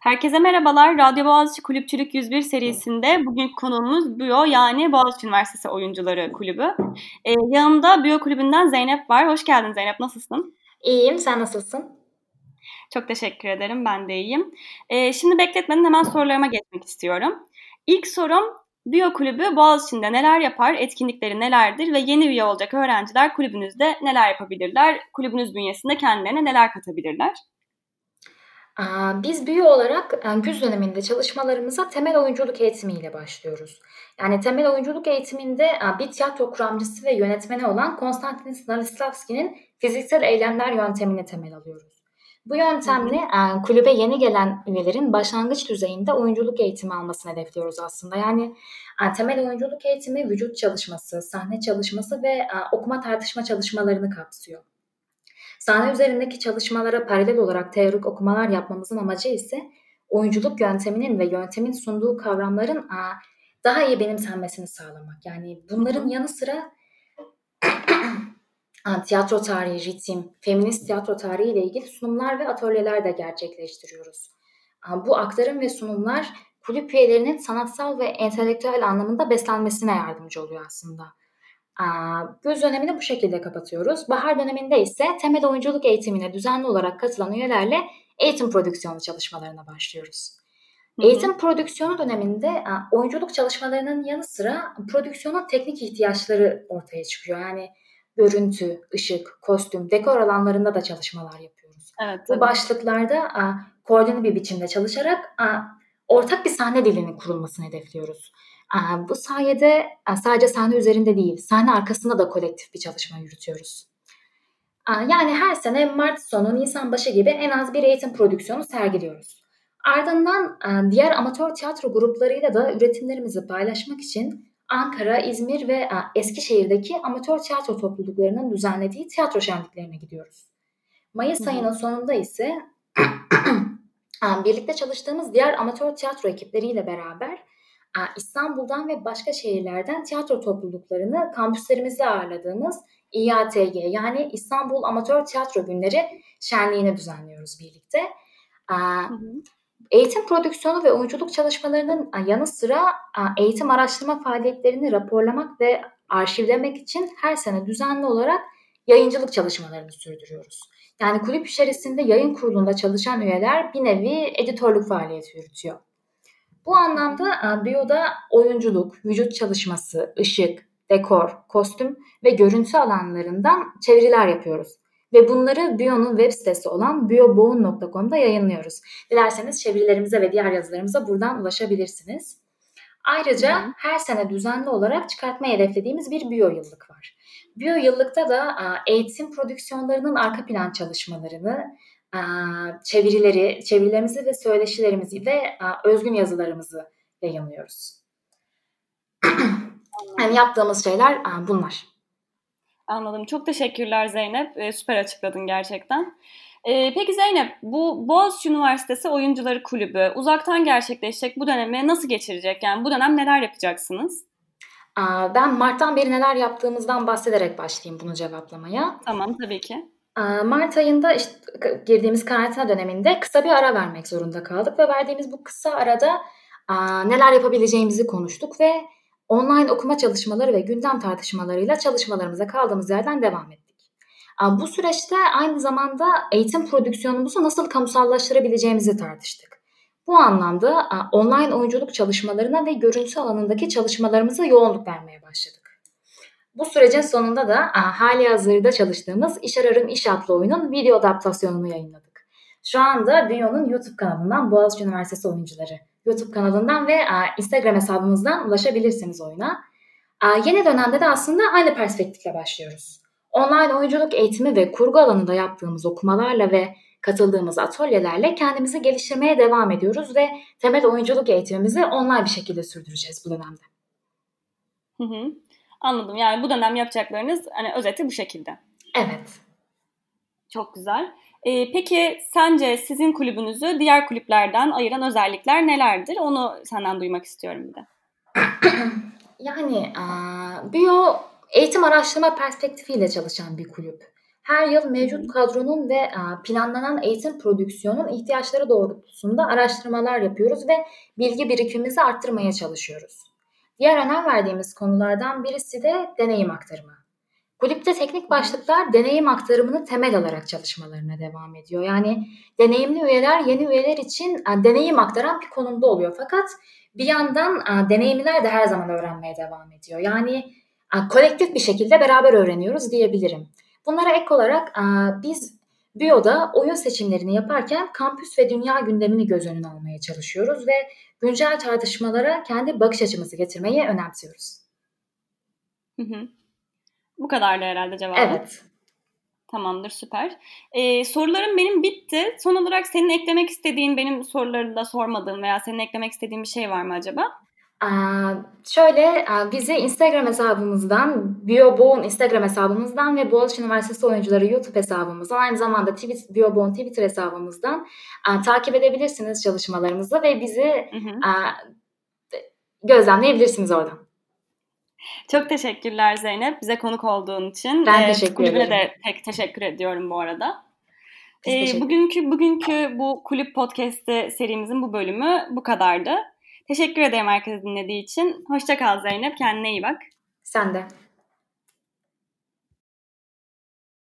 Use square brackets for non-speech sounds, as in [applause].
Herkese merhabalar. Radyo Boğaziçi Kulüpçülük 101 serisinde bugün konuğumuz BÜO yani Boğaziçi Üniversitesi Oyuncuları Kulübü. Ee, yanımda BÜO Kulübü'nden Zeynep var. Hoş geldin Zeynep. Nasılsın? İyiyim. Sen nasılsın? Çok teşekkür ederim. Ben de iyiyim. Ee, şimdi bekletmeden hemen sorularıma geçmek istiyorum. İlk sorum BÜO Kulübü Boğaziçi'nde neler yapar, etkinlikleri nelerdir ve yeni üye olacak öğrenciler kulübünüzde neler yapabilirler, kulübünüz bünyesinde kendilerine neler katabilirler? Biz büyü olarak e, güz döneminde çalışmalarımıza temel oyunculuk eğitimiyle başlıyoruz. Yani temel oyunculuk eğitiminde e, bir tiyatro kuramcısı ve yönetmeni olan Konstantin Stanislavski'nin fiziksel eylemler yöntemini temel alıyoruz. Bu yöntemle e, kulübe yeni gelen üyelerin başlangıç düzeyinde oyunculuk eğitimi almasını hedefliyoruz aslında. Yani temel oyunculuk eğitimi vücut çalışması, sahne çalışması ve okuma tartışma çalışmalarını kapsıyor. Sahne üzerindeki çalışmalara paralel olarak teorik okumalar yapmamızın amacı ise oyunculuk yönteminin ve yöntemin sunduğu kavramların daha iyi benimsenmesini sağlamak. Yani bunların yanı sıra [clears throat] tiyatro tarihi, ritim, feminist tiyatro tarihi ile ilgili sunumlar ve atölyeler de gerçekleştiriyoruz. Bu aktarım ve sunumlar kulüp üyelerinin sanatsal ve entelektüel anlamında beslenmesine yardımcı oluyor aslında. Göz dönemini bu şekilde kapatıyoruz. Bahar döneminde ise temel oyunculuk eğitimine düzenli olarak katılan üyelerle eğitim prodüksiyonu çalışmalarına başlıyoruz. Hı hı. Eğitim prodüksiyonu döneminde oyunculuk çalışmalarının yanı sıra prodüksiyonun teknik ihtiyaçları ortaya çıkıyor. Yani görüntü, ışık, kostüm, dekor alanlarında da çalışmalar yapıyoruz. Evet, Bu başlıklarda koordine bir biçimde çalışarak ortak bir sahne dilinin kurulmasını hedefliyoruz. Bu sayede sadece sahne üzerinde değil, sahne arkasında da kolektif bir çalışma yürütüyoruz. Yani her sene Mart sonu, Nisan başı gibi en az bir eğitim prodüksiyonu sergiliyoruz. Ardından diğer amatör tiyatro gruplarıyla da üretimlerimizi paylaşmak için Ankara, İzmir ve Eskişehir'deki amatör tiyatro topluluklarının düzenlediği tiyatro şenliklerine gidiyoruz. Mayıs ayının sonunda ise birlikte çalıştığımız diğer amatör tiyatro ekipleriyle beraber İstanbul'dan ve başka şehirlerden tiyatro topluluklarını kampüslerimizde ağırladığımız İATG yani İstanbul Amatör Tiyatro Günleri şenliğini düzenliyoruz birlikte. Eğitim prodüksiyonu ve oyunculuk çalışmalarının yanı sıra eğitim araştırma faaliyetlerini raporlamak ve arşivlemek için her sene düzenli olarak yayıncılık çalışmalarını sürdürüyoruz. Yani kulüp içerisinde yayın kurulunda çalışan üyeler bir nevi editörlük faaliyeti yürütüyor. Bu anlamda e, Bio'da oyunculuk, vücut çalışması, ışık, dekor, kostüm ve görüntü alanlarından çeviriler yapıyoruz. Ve bunları Bio'nun web sitesi olan bioboğun.com'da yayınlıyoruz. Dilerseniz çevirilerimize ve diğer yazılarımıza buradan ulaşabilirsiniz. Ayrıca her sene düzenli olarak çıkartmayı hedeflediğimiz bir Bio yıllık var. Bio yıllıkta da e, eğitim prodüksiyonlarının arka plan çalışmalarını, çevirileri, çevirilerimizi ve söyleşilerimizi ve özgün yazılarımızı yayınlıyoruz. [clears throat] yani yaptığımız şeyler bunlar. Anladım. Çok teşekkürler Zeynep. Ee, süper açıkladın gerçekten. Ee, peki Zeynep, bu Boğaziçi Üniversitesi Oyuncuları Kulübü uzaktan gerçekleşecek bu dönemi nasıl geçirecek? Yani bu dönem neler yapacaksınız? Ben Mart'tan beri neler yaptığımızdan bahsederek başlayayım bunu cevaplamaya. Tamam, tabii ki. Mart ayında işte girdiğimiz karantina döneminde kısa bir ara vermek zorunda kaldık ve verdiğimiz bu kısa arada neler yapabileceğimizi konuştuk ve online okuma çalışmaları ve gündem tartışmalarıyla çalışmalarımıza kaldığımız yerden devam ettik. Bu süreçte aynı zamanda eğitim prodüksiyonumuzu nasıl kamusallaştırabileceğimizi tartıştık. Bu anlamda online oyunculuk çalışmalarına ve görüntü alanındaki çalışmalarımıza yoğunluk vermeye başladık. Bu sürecin sonunda da hali hazırda çalıştığımız İş Ararım İş adlı oyunun video adaptasyonunu yayınladık. Şu anda Bio'nun YouTube kanalından Boğaziçi Üniversitesi oyuncuları YouTube kanalından ve Instagram hesabımızdan ulaşabilirsiniz oyuna. Yeni dönemde de aslında aynı perspektifle başlıyoruz. Online oyunculuk eğitimi ve kurgu alanında yaptığımız okumalarla ve katıldığımız atölyelerle kendimizi geliştirmeye devam ediyoruz ve temel oyunculuk eğitimimizi online bir şekilde sürdüreceğiz bu dönemde. Hı hı. Anladım. Yani bu dönem yapacaklarınız hani özeti bu şekilde. Evet. Çok güzel. Ee, peki sence sizin kulübünüzü diğer kulüplerden ayıran özellikler nelerdir? Onu senden duymak istiyorum bir de. yani biyo eğitim araştırma perspektifiyle çalışan bir kulüp. Her yıl mevcut kadronun ve planlanan eğitim prodüksiyonun ihtiyaçları doğrultusunda araştırmalar yapıyoruz ve bilgi birikimimizi arttırmaya çalışıyoruz. Diğer önem verdiğimiz konulardan birisi de deneyim aktarımı. Kulüpte teknik başlıklar deneyim aktarımını temel alarak çalışmalarına devam ediyor. Yani deneyimli üyeler yeni üyeler için deneyim aktaran bir konumda oluyor. Fakat bir yandan deneyimliler de her zaman öğrenmeye devam ediyor. Yani kolektif bir şekilde beraber öğreniyoruz diyebilirim. Bunlara ek olarak biz Biyo'da oyun seçimlerini yaparken kampüs ve dünya gündemini göz önüne almaya çalışıyoruz ve güncel tartışmalara kendi bakış açımızı getirmeyi önemsiyoruz. Hı hı. Bu kadardı herhalde cevabı. Evet. Tamamdır süper. Ee, sorularım benim bitti. Son olarak senin eklemek istediğin benim sorularında sormadığım veya senin eklemek istediğin bir şey var mı acaba? Şöyle bizi Instagram hesabımızdan, BioBoğ'un Instagram hesabımızdan ve Boğaziçi Üniversitesi Oyuncuları YouTube hesabımızdan aynı zamanda tweet, BioBoğ'un Twitter hesabımızdan takip edebilirsiniz çalışmalarımızı ve bizi hı hı. gözlemleyebilirsiniz oradan. Çok teşekkürler Zeynep bize konuk olduğun için. Ben ee, teşekkür ederim. de tek teşekkür ediyorum bu arada. Ee, bugünkü bugünkü bu kulüp podcast'i serimizin bu bölümü bu kadardı. Teşekkür ederim herkese dinlediği için. Hoşça kal Zeynep. Kendine iyi bak. Sen de.